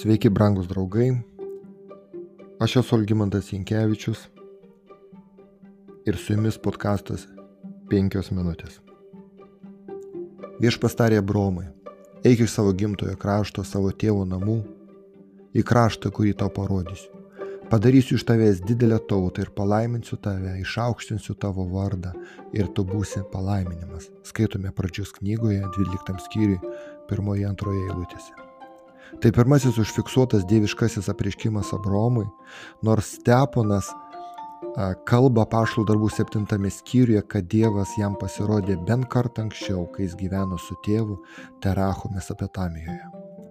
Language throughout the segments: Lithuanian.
Sveiki, brangus draugai. Aš esu Olgimantas Jankievičius ir su jumis podkastas 5 minutės. Viešpas tarė Bromai, eik iš savo gimtojo krašto, savo tėvo namų, į kraštą, kurį tau parodysiu. Padarysiu iš tavęs didelę tautą ir palaiminsiu tave, išaukštinsiu tavo vardą ir tu būsi palaiminimas. Skaitome pradžios knygoje 12 skyriui, pirmoje antroje eilutėse. Tai pirmasis užfiksuotas dieviškasis apreiškimas Abromui, nors Steponas kalba pašlų darbų septintame skyriuje, kad Dievas jam pasirodė bent kartą anksčiau, kai jis gyveno su tėvu Terachu Mesopotamijoje.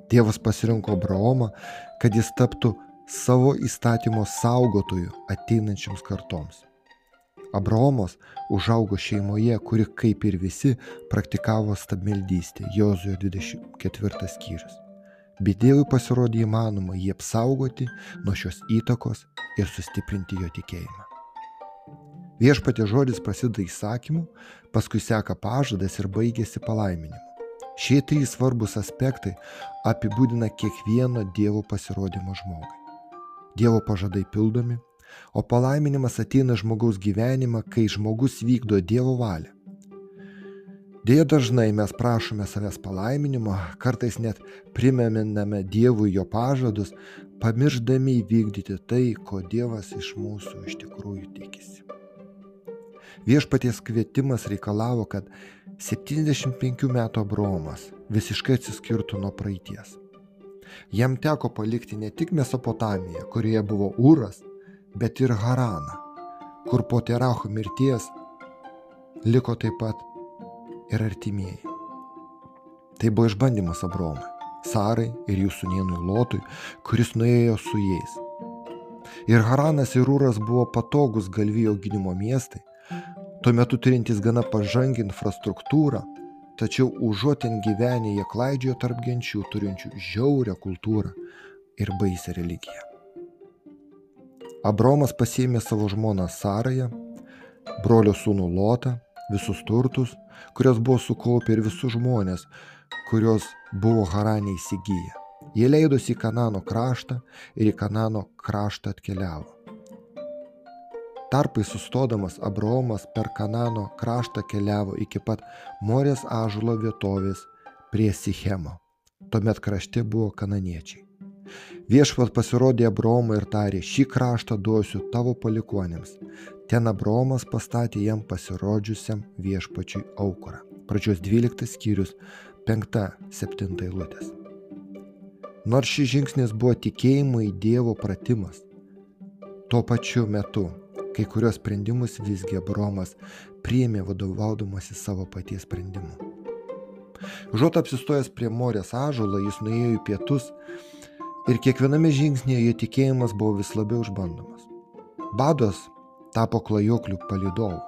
Dievas pasirinko Abraomą, kad jis taptų savo įstatymo saugotojų ateinančiams kartoms. Abraomas užaugo šeimoje, kuri kaip ir visi praktikavo stabmeldystę, Jozujo 24 skyrius. Bet Dievui pasirodė įmanoma jį apsaugoti nuo šios įtakos ir sustiprinti jo tikėjimą. Viešpatė žodis prasideda įsakymu, paskui seka pažadas ir baigėsi palaiminimu. Šie trys svarbus aspektai apibūdina kiekvieno Dievo pasirodymo žmogui. Dievo pažadai pildomi, o palaiminimas ateina žmogaus gyvenimą, kai žmogus vykdo Dievo valią. Dėja dažnai mes prašome savęs palaiminimo, kartais net primeminame Dievui jo pažadus, pamirždami įvykdyti tai, ko Dievas iš mūsų iš tikrųjų tikisi. Viešpaties kvietimas reikalavo, kad 75 metų Abromas visiškai atsiskirtų nuo praeities. Jam teko palikti ne tik Mesopotamiją, kurioje buvo Ūras, bet ir Haraną, kur po Teracho mirties liko taip pat ir artimieji. Tai buvo išbandymas Abromui, Sarai ir jų sunienui Lotui, kuris nuėjo su jais. Ir Haranas ir Ūras buvo patogus galvijo auginimo miestai, tuo metu turintys gana pažangį infrastruktūrą, tačiau užuot ten gyvenę jie klaidžiojo tarp genčių turinčių žiaurią kultūrą ir baisę religiją. Abromas pasėmė savo žmoną Sarają, brolio sūnų Lotą, visus turtus, kurios buvo sukaupę ir visus žmonės, kurios buvo Haranė įsigiję. Jie leidosi į Kanano kraštą ir į Kanano kraštą atkeliavo. Tarpai sustodamas Abraomas per Kanano kraštą keliavo iki pat Morės ažulo vietovės prie Sichemo. Tuomet krašte buvo kananiečiai. Viešpat pasirodė Abraomui ir tarė, šį kraštą duosiu tavo palikonėms. Ten Abraomas pastatė jam pasirodžiusiam viešpačiui aukurą. Pradžios 12 skyrius 5-7 eilutės. Nors šis žingsnis buvo tikėjimo į Dievo pratimas, tuo pačiu metu Kai kurios sprendimus visgi Abromas priėmė vadovaudamasi savo paties sprendimu. Užuot apsistojęs prie Morės ažulo, jis nuėjo į pietus ir kiekviename žingsnėje jo tikėjimas buvo vis labiau išbandomas. Bados tapo klajoklių palidovu,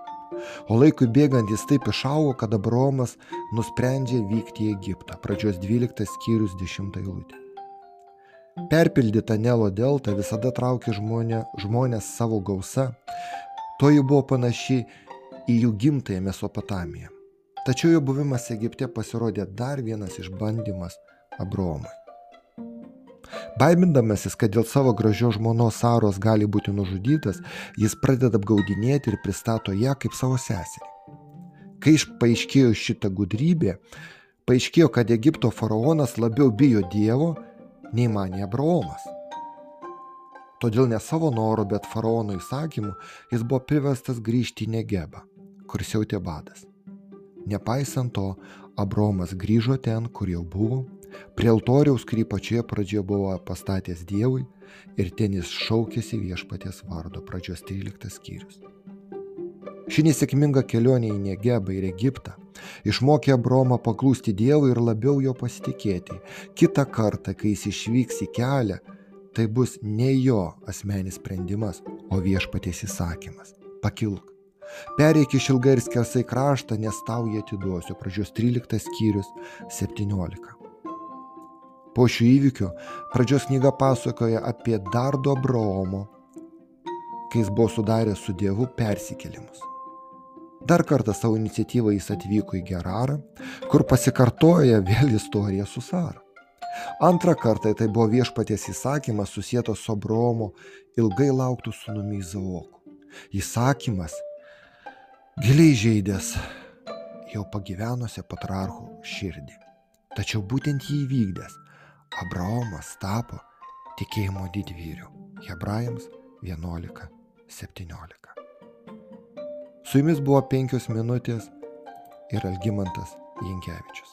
o laikui bėgant jis taip išaugo, kad Abromas nusprendžia vykti į Egiptą. Pradžios 12 skyrius 10 eilutė. Perpildyta Nelo delta visada traukė žmonė, žmonės savo gausa, to ji buvo panaši į jų gimtąją Mesopotamiją. Tačiau jo buvimas Egipte pasirodė dar vienas išbandymas Abromui. Baimindamasis, kad dėl savo gražios žmonos Saros gali būti nužudytas, jis pradeda apgaudinėti ir pristato ją kaip savo seserį. Kai paaiškėjo šitą gudrybę, paaiškėjo, kad Egipto faraonas labiau bijo Dievo nei manė Abraomas. Todėl ne savo noru, bet faraono įsakymu jis buvo priverstas grįžti į Negebą, kur siautė badas. Nepaisant to, Abromas grįžo ten, kur jau buvo, prie altoriaus, kurį pačioje pradžioje buvo pastatęs Dievui, ir ten jis šaukėsi viešpaties vardo pradžios 13 skyrius. Ši nesėkminga kelionė į Negebą ir Egiptą išmokė Abromą paklūsti Dievui ir labiau jo pasitikėti. Kita kartą, kai jis išvyks į kelią, tai bus ne jo asmenis sprendimas, o viešpaties įsakymas. Pakilk. Pereik iš ilgai ir skersai kraštą, nes tau jį atiduosiu. Pradžios 13 skyrius 17. Po šių įvykių pradžios knyga pasakoja apie dar du Abraomo, kai jis buvo sudaręs su Dievu persikėlimus. Dar kartą savo iniciatyvą jis atvyko į Gerarą, kur pasikartoja vėl istorija su Sara. Antrą kartą tai buvo viešpaties įsakymas susijęs su Abraomo ilgai lauktų sunumi Izaoku. Įsakymas giliai žaidęs jau pagyvenusią patriarchų širdį. Tačiau būtent jį įvykdęs Abraomas tapo tikėjimo didvyriu. Hebrajams 11.17. Su jumis buvo penkios minutės ir Algymantas Jankievičius.